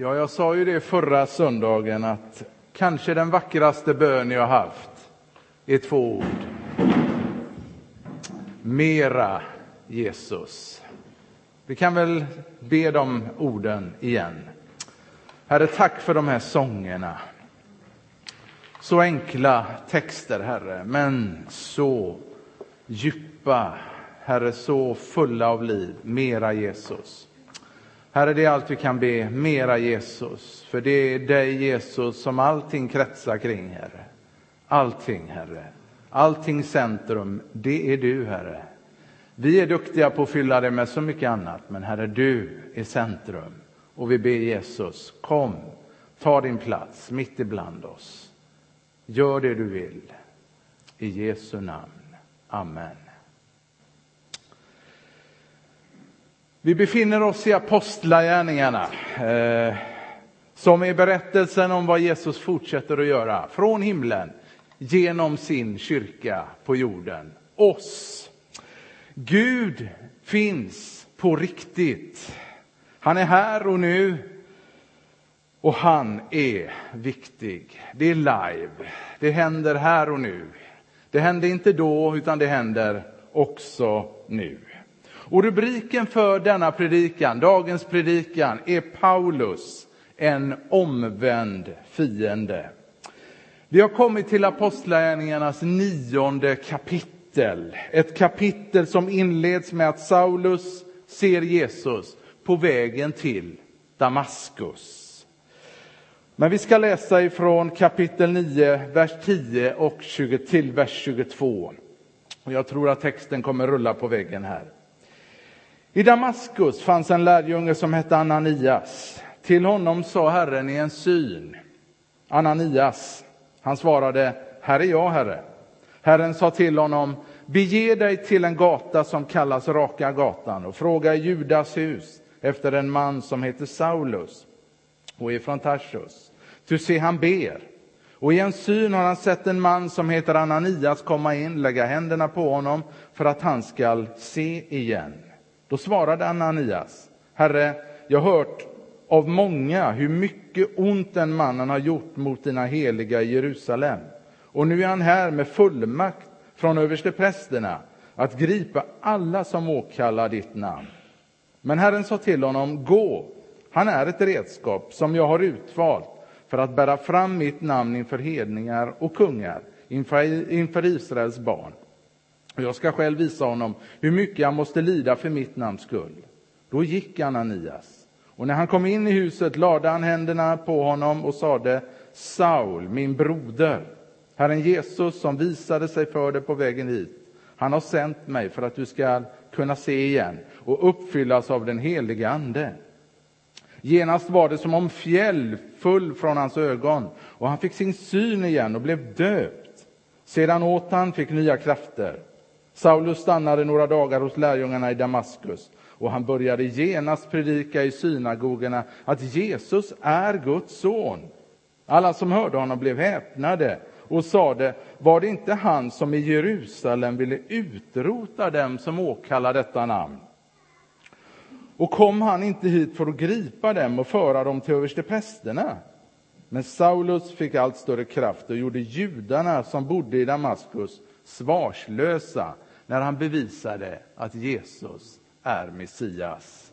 Ja, jag sa ju det förra söndagen att kanske den vackraste bön jag haft är två ord. Mera Jesus. Vi kan väl be de orden igen. Herre, tack för de här sångerna. Så enkla texter, Herre, men så djupa. Herre, så fulla av liv. Mera Jesus. Herre, det är allt vi kan be, mera Jesus. För det är dig Jesus som allting kretsar kring, Herre. Allting, Herre. Allting centrum, det är du, Herre. Vi är duktiga på att fylla det med så mycket annat, men Herre, du är centrum. Och vi ber Jesus, kom, ta din plats mitt ibland oss. Gör det du vill. I Jesu namn. Amen. Vi befinner oss i Apostlagärningarna, eh, som är berättelsen om vad Jesus fortsätter att göra från himlen genom sin kyrka på jorden, oss. Gud finns på riktigt. Han är här och nu och han är viktig. Det är live. Det händer här och nu. Det hände inte då, utan det händer också nu. Och rubriken för denna predikan, dagens predikan, är Paulus, en omvänd fiende. Vi har kommit till Apostlagärningarnas nionde kapitel. Ett kapitel som inleds med att Saulus ser Jesus på vägen till Damaskus. Men vi ska läsa ifrån kapitel 9, vers 10 och 20, till vers 22. Och jag tror att texten kommer rulla på väggen här. I Damaskus fanns en lärjunge som hette Ananias. Till honom sa Herren i en syn, Ananias. Han svarade, här är jag, Herre. Herren sa till honom, bege dig till en gata som kallas Raka gatan och fråga i Judas hus efter en man som heter Saulus och är från Tarsus. Ty se, han ber. Och i en syn har han sett en man som heter Ananias komma in, lägga händerna på honom för att han skall se igen. Då svarade Ananias, Herre, jag har hört av många hur mycket ont den mannen har gjort mot dina heliga i Jerusalem. Och nu är han här med fullmakt från översteprästerna att gripa alla som åkallar ditt namn. Men Herren sa till honom, gå, han är ett redskap som jag har utvalt för att bära fram mitt namn inför hedningar och kungar, inför, inför Israels barn. Och jag ska själv visa honom hur mycket jag måste lida för mitt namns skull. Då gick Ananias. Och när han kom in i huset lade han händerna på honom och sade Saul, min broder, Herren Jesus som visade sig för dig på vägen hit, han har sänt mig för att du ska kunna se igen och uppfyllas av den helige Ande. Genast var det som om fjäll full från hans ögon och han fick sin syn igen och blev döpt. Sedan åt han, fick nya krafter. Saulus stannade några dagar hos lärjungarna i Damaskus och han började genast predika i synagogorna att Jesus är Guds son. Alla som hörde honom blev häpnade och sade, var det inte han som i Jerusalem ville utrota dem som åkallar detta namn? Och kom han inte hit för att gripa dem och föra dem till översteprästerna? Men Saulus fick allt större kraft och gjorde judarna som bodde i Damaskus svarslösa när han bevisade att Jesus är Messias.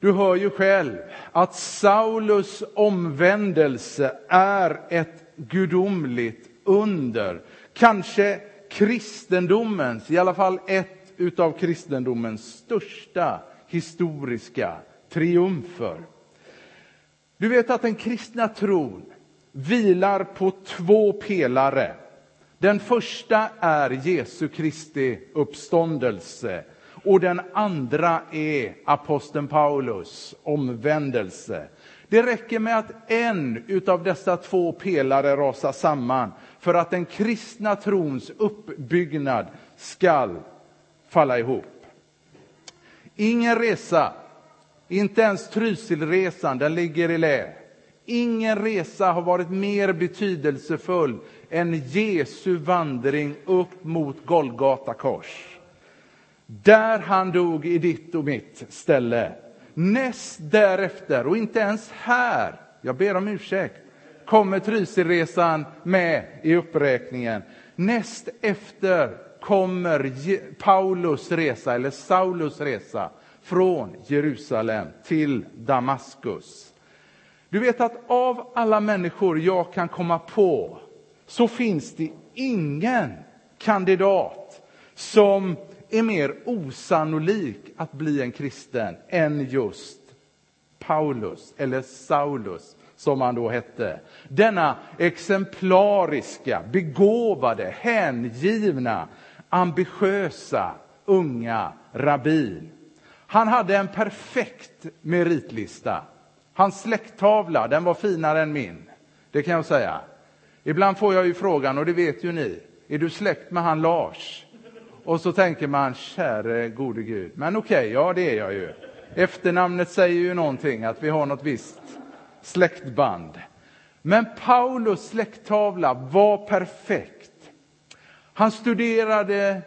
Du hör ju själv att Saulus omvändelse är ett gudomligt under. Kanske kristendomens, i alla fall ett utav kristendomens största historiska triumfer. Du vet att den kristna tron vilar på två pelare. Den första är Jesu Kristi uppståndelse och den andra är aposteln Paulus omvändelse. Det räcker med att en utav dessa två pelare rasar samman för att den kristna trons uppbyggnad skall falla ihop. Ingen resa, inte ens Trysilresan, den ligger i lä. Ingen resa har varit mer betydelsefull en Jesu vandring upp mot Golgata kors. Där han dog i ditt och mitt ställe. Näst därefter, och inte ens här, jag ber om ursäkt, kommer Trysilresan med i uppräkningen. Näst efter kommer Paulus resa, eller Saulus resa, från Jerusalem till Damaskus. Du vet att av alla människor jag kan komma på så finns det ingen kandidat som är mer osannolik att bli en kristen än just Paulus, eller Saulus som han då hette. Denna exemplariska, begåvade, hängivna, ambitiösa, unga rabbin. Han hade en perfekt meritlista. Hans släkttavla, den var finare än min. Det kan jag säga. Ibland får jag ju frågan, och det vet ju ni, är du släkt med han Lars? Och så tänker man, käre gode Gud. Men okej, okay, ja det är jag ju. Efternamnet säger ju någonting, att vi har något visst släktband. Men Paulus släkttavla var perfekt. Han studerade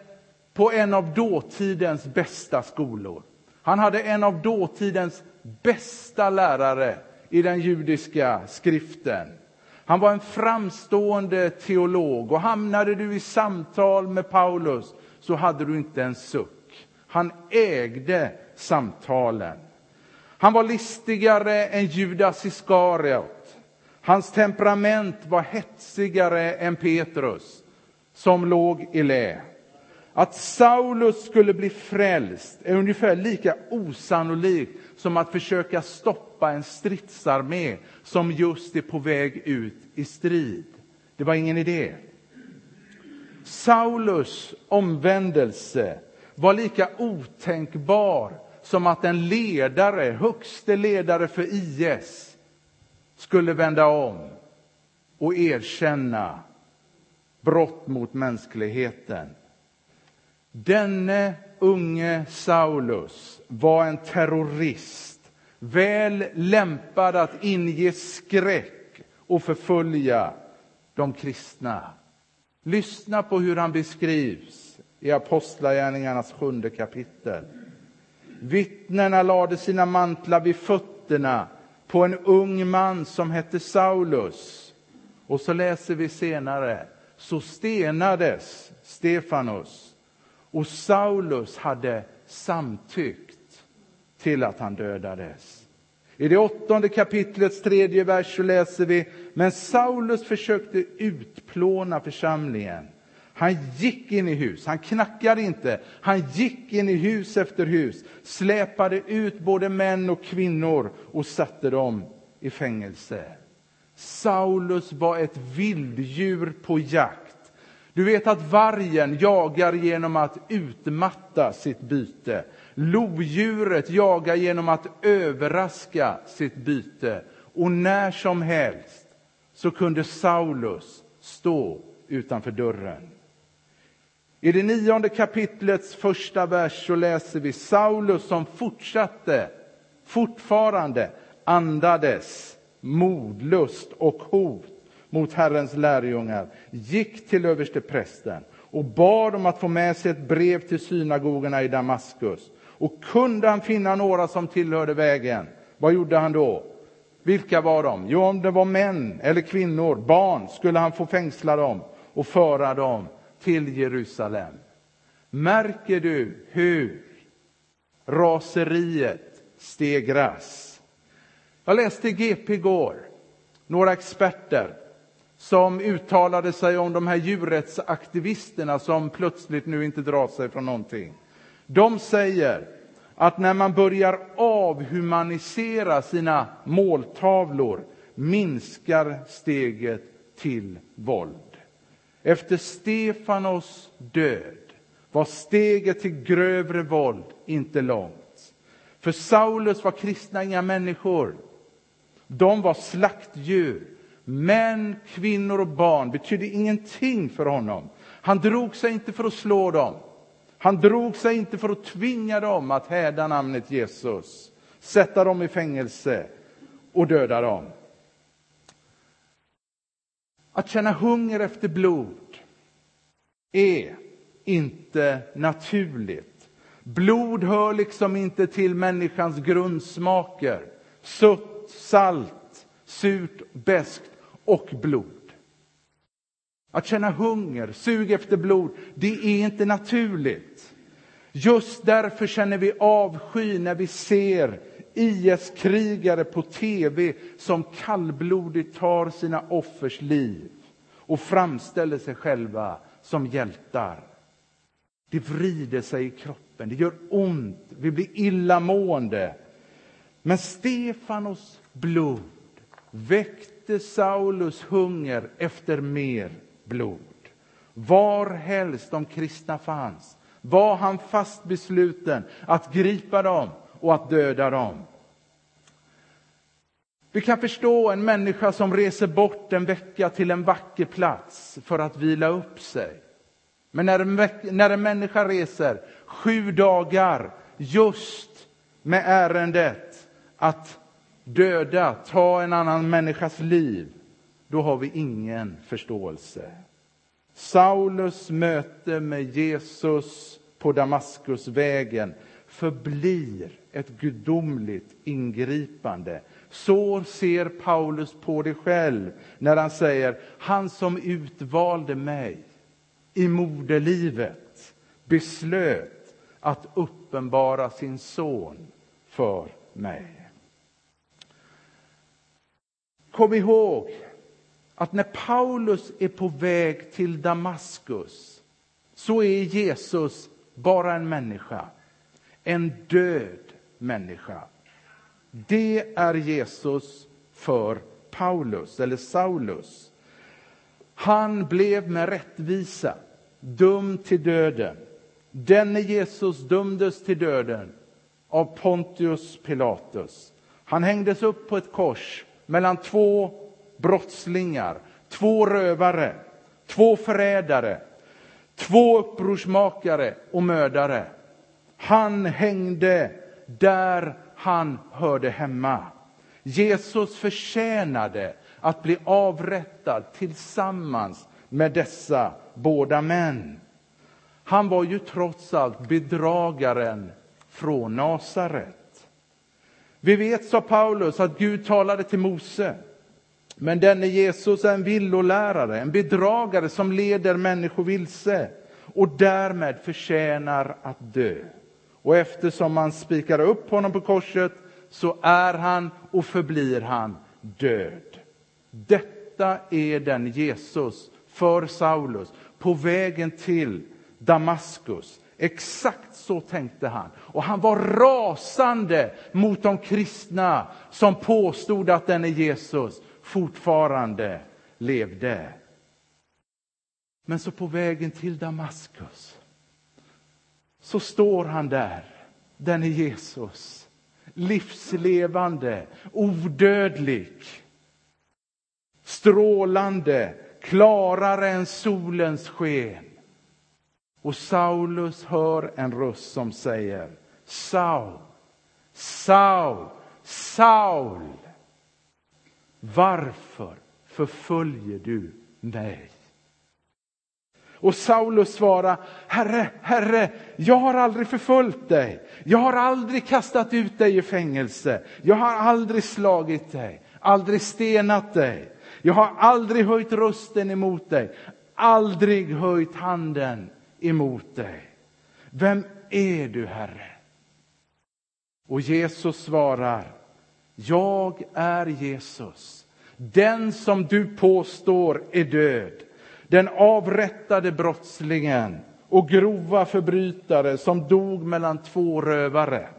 på en av dåtidens bästa skolor. Han hade en av dåtidens bästa lärare i den judiska skriften. Han var en framstående teolog och hamnade du i samtal med Paulus så hade du inte en suck. Han ägde samtalen. Han var listigare än Judas Iskariot. Hans temperament var hetsigare än Petrus, som låg i lä. Att Saulus skulle bli frälst är ungefär lika osannolikt som att försöka stoppa en stridsarmé som just är på väg ut i strid. Det var ingen idé. Saulus omvändelse var lika otänkbar som att en ledare, högste ledare för IS, skulle vända om och erkänna brott mot mänskligheten. Denne unge Saulus var en terrorist, väl lämpad att inge skräck och förfölja de kristna. Lyssna på hur han beskrivs i Apostlagärningarnas sjunde kapitel. Vittnena lade sina mantlar vid fötterna på en ung man som hette Saulus. Och så läser vi senare, så stenades Stefanus och Saulus hade samtyckt till att han dödades. I det åttonde kapitlets tredje vers så läser vi, men Saulus försökte utplåna församlingen. Han gick in i hus, han knackade inte, han gick in i hus efter hus, släpade ut både män och kvinnor och satte dem i fängelse. Saulus var ett vilddjur på jakt. Du vet att vargen jagar genom att utmatta sitt byte. Lodjuret jagar genom att överraska sitt byte. Och när som helst så kunde Saulus stå utanför dörren. I det nionde kapitlets första vers så läser vi Saulus som fortsatte, fortfarande andades modlust och hot mot Herrens lärjungar, gick till översteprästen och bad om att få med sig ett brev till synagogorna i Damaskus. Och kunde han finna några som tillhörde vägen, vad gjorde han då? Vilka var de? Jo, om det var män eller kvinnor, barn, skulle han få fängsla dem och föra dem till Jerusalem. Märker du hur raseriet stegras? Jag läste GP igår, några experter som uttalade sig om de här djurrättsaktivisterna som plötsligt nu inte drar sig från någonting. De säger att när man börjar avhumanisera sina måltavlor minskar steget till våld. Efter Stefanos död var steget till grövre våld inte långt. För Saulus var kristna inga människor. De var slaktdjur. Män, kvinnor och barn betydde ingenting för honom. Han drog sig inte för att slå dem. Han drog sig inte för att tvinga dem att häda namnet Jesus, sätta dem i fängelse och döda dem. Att känna hunger efter blod är inte naturligt. Blod hör liksom inte till människans grundsmaker. Sött, salt, surt, beskt och blod. Att känna hunger, sug efter blod, det är inte naturligt. Just därför känner vi avsky när vi ser IS-krigare på tv som kallblodigt tar sina offers liv och framställer sig själva som hjältar. Det vrider sig i kroppen, det gör ont, vi blir illamående. Men Stefanos blod väckte Saulus hunger efter mer blod. Var helst de kristna fanns var han fast besluten att gripa dem och att döda dem. Vi kan förstå en människa som reser bort en vecka till en vacker plats för att vila upp sig. Men när en, när en människa reser sju dagar just med ärendet att döda, ta en annan människas liv, då har vi ingen förståelse. Saulus möte med Jesus på Damaskusvägen förblir ett gudomligt ingripande. Så ser Paulus på det själv när han säger, han som utvalde mig i moderlivet beslöt att uppenbara sin son för mig. Kom ihåg att när Paulus är på väg till Damaskus så är Jesus bara en människa, en död människa. Det är Jesus för Paulus, eller Saulus. Han blev med rättvisa dömd till döden. Denne Jesus dömdes till döden av Pontius Pilatus. Han hängdes upp på ett kors mellan två brottslingar, två rövare, två förrädare, två upprorsmakare och mördare. Han hängde där han hörde hemma. Jesus förtjänade att bli avrättad tillsammans med dessa båda män. Han var ju trots allt bedragaren från Nasaret. Vi vet, sa Paulus, att Gud talade till Mose. Men denne Jesus är en villolärare, en bedragare som leder människor vilse och därmed förtjänar att dö. Och eftersom man spikar upp honom på korset så är han och förblir han död. Detta är den Jesus för Saulus på vägen till Damaskus. Exakt så tänkte han. Och han var rasande mot de kristna som påstod att denne Jesus fortfarande levde. Men så på vägen till Damaskus så står han där, denne Jesus. Livslevande, odödlig, strålande, klarare än solens sken. Och Saulus hör en röst som säger Saul, Saul, Saul. Varför förföljer du mig? Och Saulus svarar, Herre, Herre, jag har aldrig förföljt dig. Jag har aldrig kastat ut dig i fängelse. Jag har aldrig slagit dig, aldrig stenat dig. Jag har aldrig höjt rösten emot dig, aldrig höjt handen emot dig. Vem är du, Herre? Och Jesus svarar, jag är Jesus, den som du påstår är död den avrättade brottslingen och grova förbrytare som dog mellan två rövare.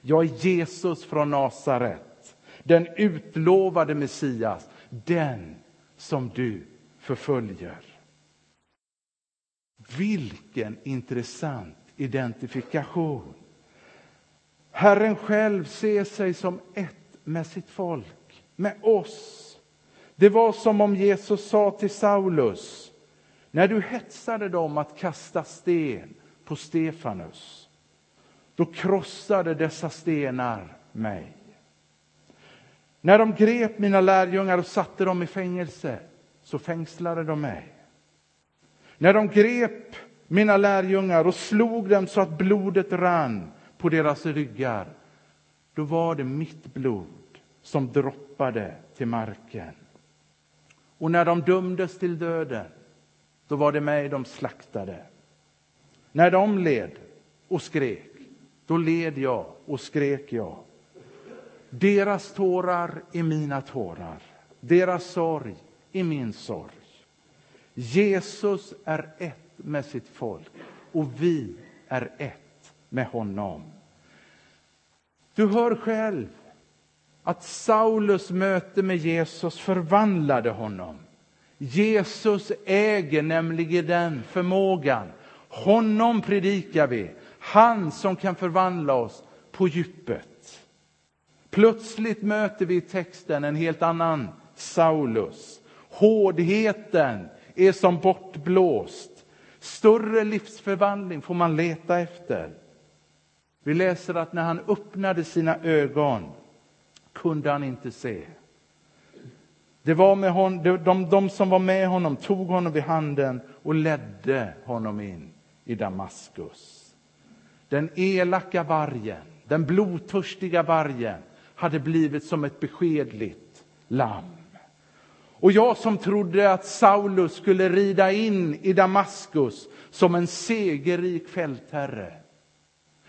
Jag är Jesus från Nasaret, den utlovade Messias, den som du förföljer. Vilken intressant identifikation. Herren själv ser sig som ett med sitt folk, med oss det var som om Jesus sa till Saulus, när du hetsade dem att kasta sten på Stefanus, då krossade dessa stenar mig. När de grep mina lärjungar och satte dem i fängelse, så fängslade de mig. När de grep mina lärjungar, och slog dem så att blodet rann på deras ryggar. Då var det mitt blod som droppade till marken. Och när de dömdes till döden, då var det mig de slaktade. När de led och skrek, då led jag och skrek jag. Deras tårar är mina tårar, deras sorg är min sorg. Jesus är ett med sitt folk och vi är ett med honom. Du hör själv att Saulus möte med Jesus förvandlade honom. Jesus äger nämligen den förmågan. Honom predikar vi, han som kan förvandla oss på djupet. Plötsligt möter vi i texten en helt annan Saulus. Hårdheten är som bortblåst. Större livsförvandling får man leta efter. Vi läser att när han öppnade sina ögon kunde han inte se. Det var med hon, de, de som var med honom tog honom vid handen och ledde honom in i Damaskus. Den elaka vargen, den blodtörstiga vargen hade blivit som ett beskedligt lamm. Och jag som trodde att Saulus skulle rida in i Damaskus som en segerrik fältherre.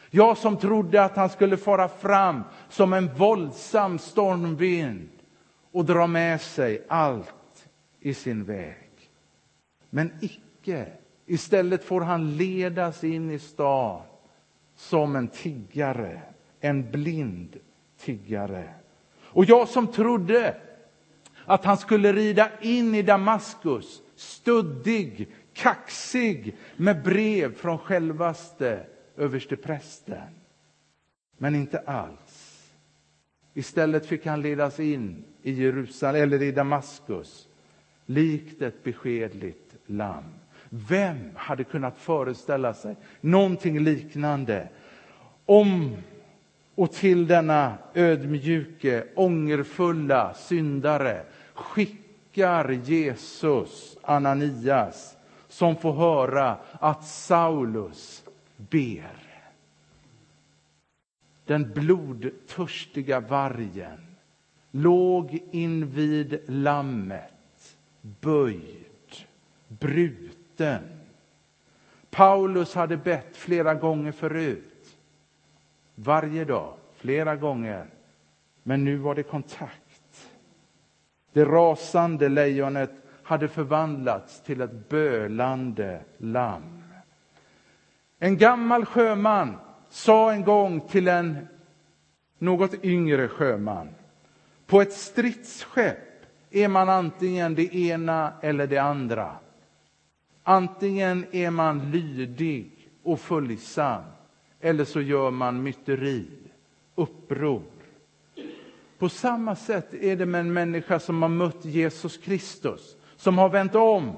Jag som trodde att han skulle fara fram som en våldsam stormvind och dra med sig allt i sin väg. Men icke. Istället får han ledas in i stan som en tiggare, en blind tiggare. Och jag som trodde att han skulle rida in i Damaskus, stöddig, kaxig, med brev från självaste översteprästen. Men inte alls. Istället fick han ledas in i Jerusalem, eller i Damaskus, likt ett beskedligt lamm. Vem hade kunnat föreställa sig någonting liknande om och till denna ödmjuke, ångerfulla syndare skickar Jesus Ananias som får höra att Saulus ber. Den blodtörstiga vargen låg invid lammet, böjd, bruten. Paulus hade bett flera gånger förut. Varje dag, flera gånger. Men nu var det kontakt. Det rasande lejonet hade förvandlats till ett bölande lamm. En gammal sjöman sa en gång till en något yngre sjöman. På ett stridsskepp är man antingen det ena eller det andra. Antingen är man lydig och följsam eller så gör man myteri, uppror. På samma sätt är det med en människa som har mött Jesus Kristus, som har vänt om.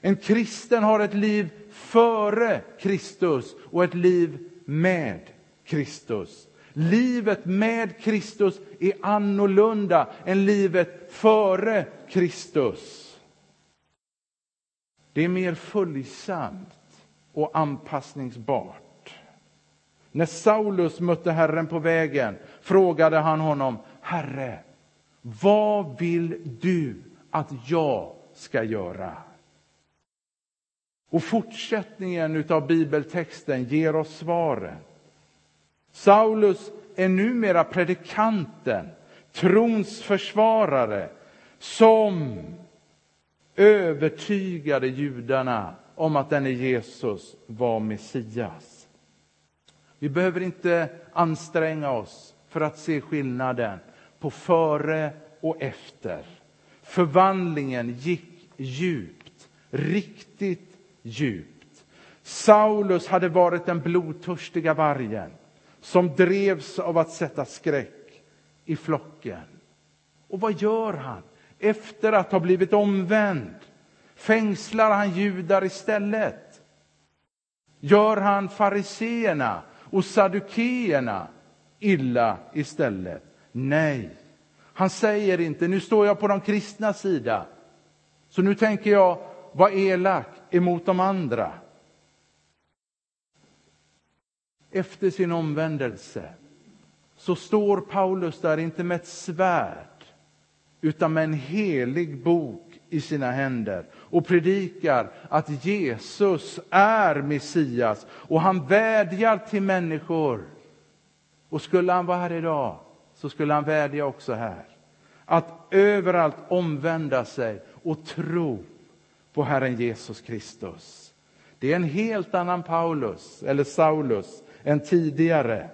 En kristen har ett liv före Kristus och ett liv med Kristus. Livet med Kristus är annorlunda än livet före Kristus. Det är mer följsamt och anpassningsbart. När Saulus mötte Herren på vägen frågade han honom, Herre, vad vill du att jag ska göra? Och fortsättningen av bibeltexten ger oss svaren. Saulus är numera predikanten, trons försvarare som övertygade judarna om att denne Jesus var Messias. Vi behöver inte anstränga oss för att se skillnaden på före och efter. Förvandlingen gick djupt, riktigt djupt. Saulus hade varit den blodtörstiga vargen som drevs av att sätta skräck i flocken. Och vad gör han efter att ha blivit omvänd? Fängslar han judar istället? Gör han fariseerna och saddukeerna illa istället. Nej, han säger inte nu står jag på de kristnas sida, så nu tänker jag vara elak emot de andra. Efter sin omvändelse så står Paulus där, inte med ett svärd utan med en helig bok i sina händer och predikar att Jesus är Messias och han vädjar till människor. Och skulle han vara här idag så skulle han vädja också här. Att överallt omvända sig och tro på Herren Jesus Kristus. Det är en helt annan Paulus, eller Saulus, än tidigare.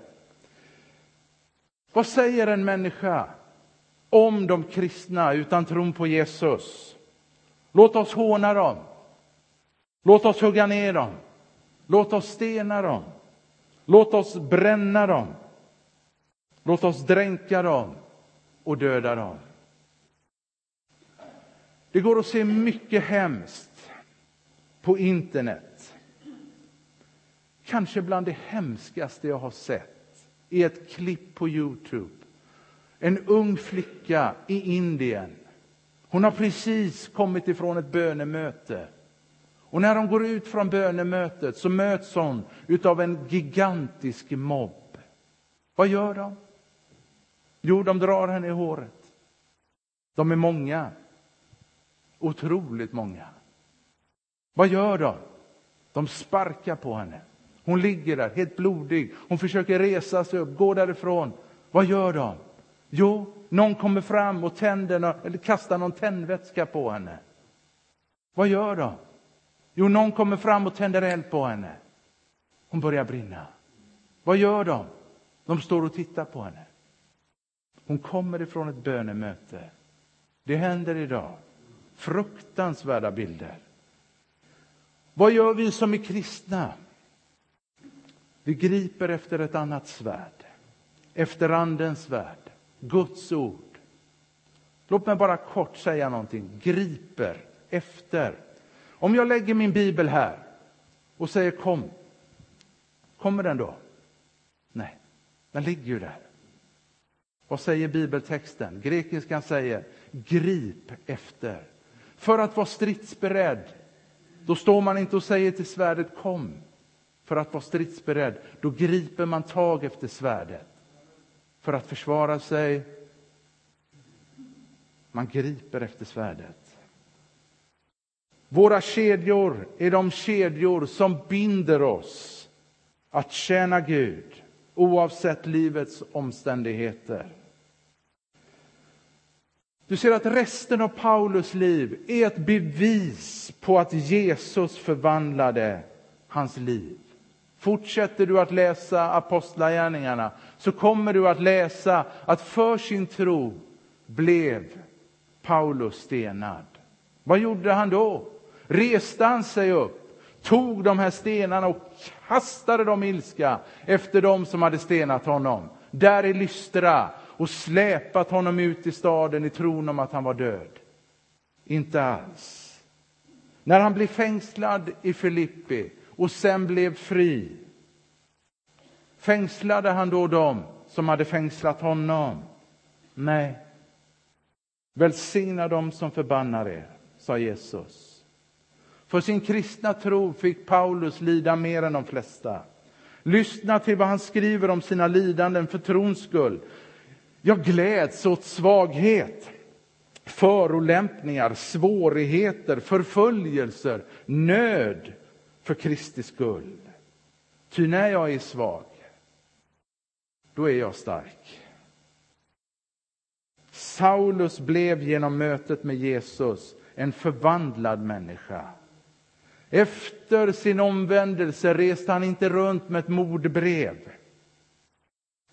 Vad säger en människa om de kristna utan tron på Jesus? Låt oss håna dem. Låt oss hugga ner dem. Låt oss stena dem. Låt oss bränna dem. Låt oss dränka dem och döda dem. Det går att se mycket hemskt på internet. Kanske bland det hemskaste jag har sett i ett klipp på Youtube. En ung flicka i Indien. Hon har precis kommit ifrån ett bönemöte. Och när hon går ut från bönemötet så möts hon av en gigantisk mobb. Vad gör de? Jo, de drar henne i håret. De är många. Otroligt många. Vad gör de? De sparkar på henne. Hon ligger där helt blodig. Hon försöker resa sig upp, gå därifrån. Vad gör de? Jo, någon kommer fram och tänder, eller kastar någon tändvätska på henne. Vad gör de? Jo, någon kommer fram och tänder eld på henne. Hon börjar brinna. Vad gör de? De står och tittar på henne. Hon kommer ifrån ett bönemöte. Det händer idag. Fruktansvärda bilder. Vad gör vi som är kristna? Vi griper efter ett annat svärd, efter Andens svärd, Guds ord. Låt mig bara kort säga någonting. Griper efter. Om jag lägger min bibel här och säger kom, kommer den då? Nej, den ligger ju där. Vad säger bibeltexten? Grekiskan säger grip efter. För att vara stridsberedd, då står man inte och säger till svärdet kom. För att vara stridsberedd, då griper man tag efter svärdet. För att försvara sig, man griper efter svärdet. Våra kedjor är de kedjor som binder oss att tjäna Gud oavsett livets omständigheter. Du ser att resten av Paulus liv är ett bevis på att Jesus förvandlade hans liv. Fortsätter du att läsa Apostlagärningarna så kommer du att läsa att för sin tro blev Paulus stenad. Vad gjorde han då? Reste han sig upp, tog de här stenarna och kastade dem ilska efter dem som hade stenat honom. Där i Lystra och släpat honom ut i staden i tron om att han var död. Inte alls. När han blev fängslad i Filippi och sen blev fri fängslade han då dem som hade fängslat honom? Nej. Välsigna dem som förbannar er, sa Jesus. För sin kristna tro fick Paulus lida mer än de flesta. Lyssna till vad han skriver om sina lidanden för trons skull. Jag gläds åt svaghet, förolämpningar, svårigheter, förföljelser, nöd för Kristi skull. Ty när jag är svag, då är jag stark. Saulus blev genom mötet med Jesus en förvandlad människa. Efter sin omvändelse reste han inte runt med ett mordbrev.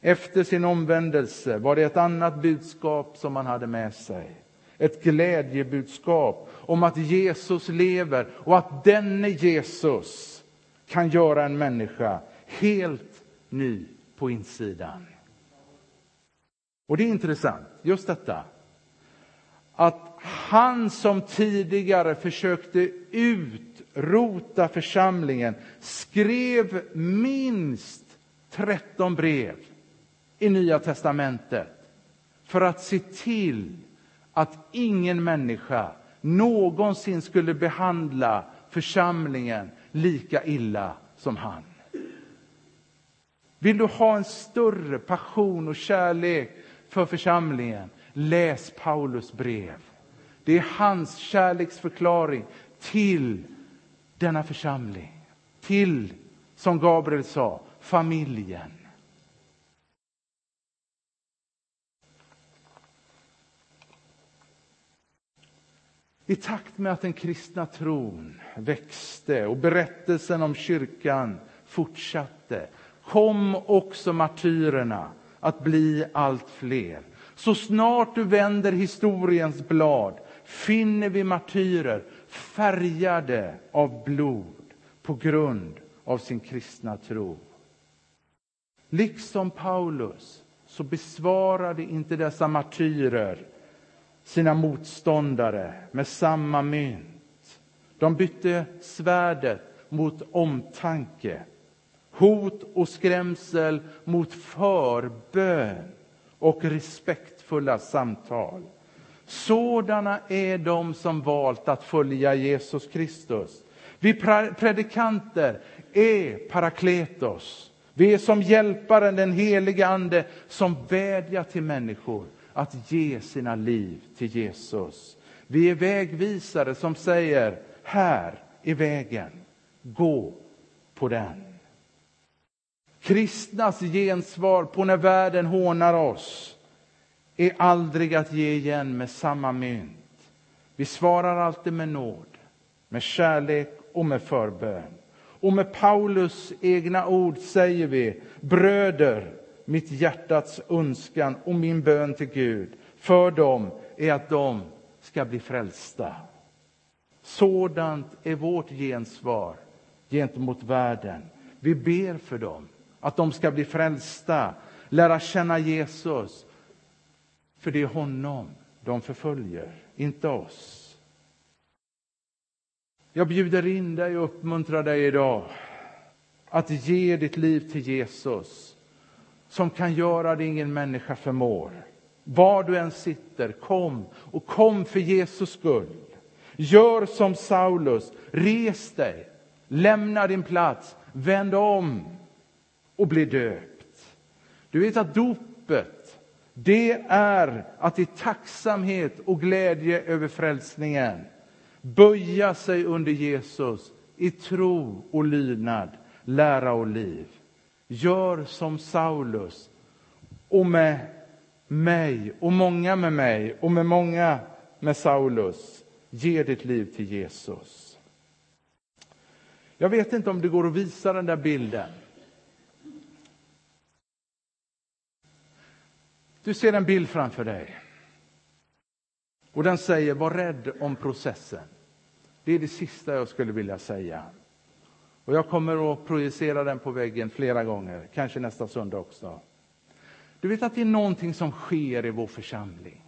Efter sin omvändelse var det ett annat budskap som han hade med sig. Ett glädjebudskap om att Jesus lever och att denne Jesus kan göra en människa helt ny på insidan. Och det är intressant, just detta. Att han som tidigare försökte utrota församlingen skrev minst 13 brev i Nya testamentet för att se till att ingen människa någonsin skulle behandla församlingen lika illa som han. Vill du ha en större passion och kärlek för församlingen? Läs Paulus brev. Det är hans kärleksförklaring till denna församling. Till, som Gabriel sa, familjen. I takt med att den kristna tron växte och berättelsen om kyrkan fortsatte kom också martyrerna att bli allt fler. Så snart du vänder historiens blad finner vi martyrer färgade av blod på grund av sin kristna tro. Liksom Paulus så besvarade inte dessa martyrer sina motståndare med samma mynt. De bytte svärdet mot omtanke, hot och skrämsel mot förbön och respektfulla samtal. Sådana är de som valt att följa Jesus Kristus. Vi predikanter är parakletos. Vi är som hjälparen, den helige Ande, som vädjar till människor att ge sina liv till Jesus. Vi är vägvisare som säger, här är vägen, gå på den. Kristnas gensvar på när världen hånar oss är aldrig att ge igen med samma mynt. Vi svarar alltid med nåd, med kärlek och med förbön. Och med Paulus egna ord säger vi, bröder, mitt hjärtats önskan och min bön till Gud för dem är att de ska bli frälsta. Sådant är vårt gensvar gentemot världen. Vi ber för dem, att de ska bli frälsta, lära känna Jesus. För det är honom de förföljer, inte oss. Jag bjuder in dig och uppmuntrar dig idag att ge ditt liv till Jesus som kan göra det ingen människa förmår. Var du än sitter, kom och kom för Jesus skull. Gör som Saulus, res dig, lämna din plats, vänd om och bli döpt. Du vet att dopet, det är att i tacksamhet och glädje över frälsningen böja sig under Jesus i tro och lydnad, lära och liv. Gör som Saulus och med mig och många med mig och med många med Saulus. Ge ditt liv till Jesus. Jag vet inte om det går att visa den där bilden. Du ser en bild framför dig. Och den säger, var rädd om processen. Det är det sista jag skulle vilja säga. Och jag kommer att projicera den på väggen flera gånger, kanske nästa söndag också. Du vet att det är någonting som sker i vår församling.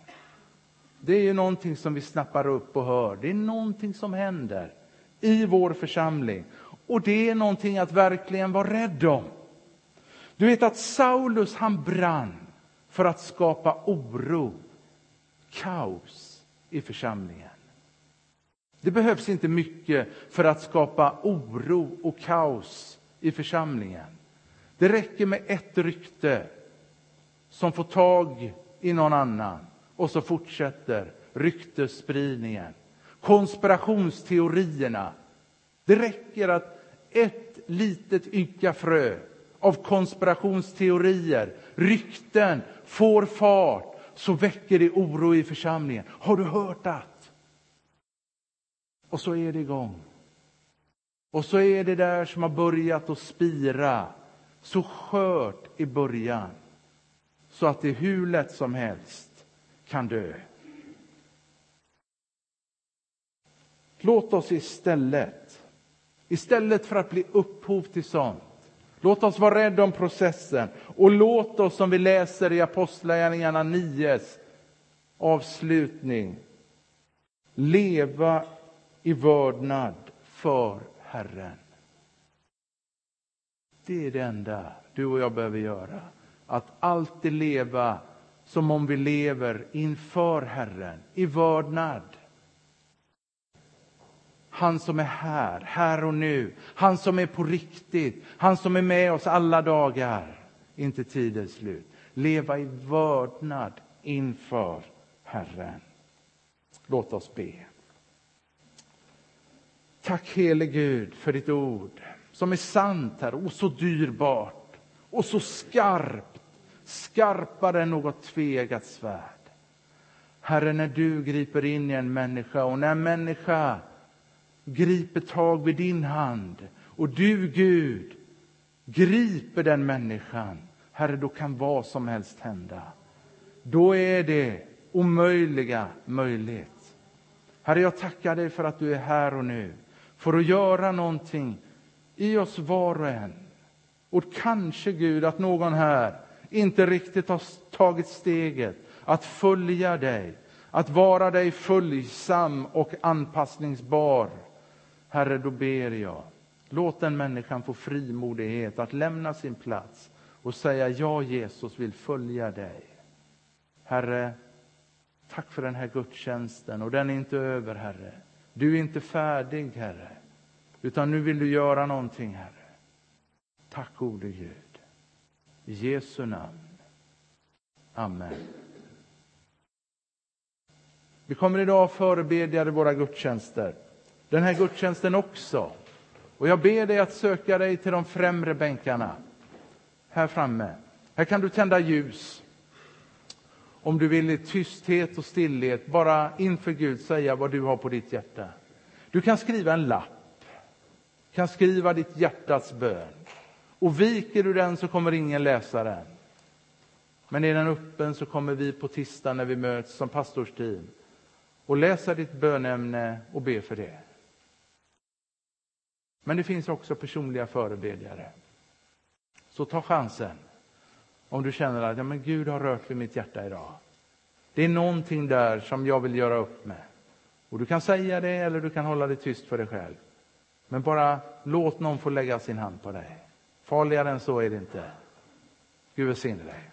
Det är någonting som vi snappar upp och hör. Det är någonting som händer i vår församling. Och det är någonting att verkligen vara rädd om. Du vet att Saulus han brann för att skapa oro, kaos i församlingen. Det behövs inte mycket för att skapa oro och kaos i församlingen. Det räcker med ett rykte som får tag i någon annan och så fortsätter ryktesspridningen. Konspirationsteorierna. Det räcker att ett litet ynka frö av konspirationsteorier, rykten, får fart så väcker det oro i församlingen. Har du hört att? Och så är det igång. Och så är det där som har börjat att spira, så skört i början så att det hur lätt som helst kan dö. Låt oss istället, istället för att bli upphov till sånt, låt oss vara rädda om processen och låt oss, som vi läser i Apostlagärningarna 9 avslutning, leva i vördnad för Herren. Det är det enda du och jag behöver göra att alltid leva som om vi lever inför Herren, i vördnad. Han som är här, här och nu. Han som är på riktigt. Han som är med oss alla dagar. inte tidens slut. Leva i vördnad inför Herren. Låt oss be. Tack helige Gud för ditt ord som är sant, här och så dyrbart och så skarpt, skarpare än något tvegat svärd. Herre, när du griper in i en människa och när en människa griper tag vid din hand och du, Gud, griper den människan, Herre, då kan vad som helst hända. Då är det omöjliga möjligt. Herre, jag tackar dig för att du är här och nu för att göra någonting i oss var och en. Och kanske, Gud, att någon här inte riktigt har tagit steget att följa dig, att vara dig följsam och anpassningsbar. Herre, då ber jag, låt den människan få frimodighet att lämna sin plats och säga ja, Jesus vill följa dig. Herre, tack för den här gudstjänsten och den är inte över, Herre. Du är inte färdig, Herre, utan nu vill du göra någonting, Herre. Tack gode Gud. I Jesu namn. Amen. Vi kommer idag förebedja våra gudstjänster. Den här gudstjänsten också. Och jag ber dig att söka dig till de främre bänkarna. Här framme. Här kan du tända ljus. Om du vill i tysthet och stillhet bara inför Gud säga vad du har på ditt hjärta. Du kan skriva en lapp. Du kan skriva ditt hjärtats bön. Och viker du den så kommer ingen läsa den. Men är den öppen så kommer vi på tisdag när vi möts som pastorsteam och läsa ditt bönämne och be för det. Men det finns också personliga förebedjare. Så ta chansen om du känner att ja, men Gud har rört vid mitt hjärta idag. Det är någonting där som jag vill göra upp med. Och Du kan säga det eller du kan hålla det tyst för dig själv. Men bara låt någon få lägga sin hand på dig. Farligare än så är det inte. Gud välsigne dig.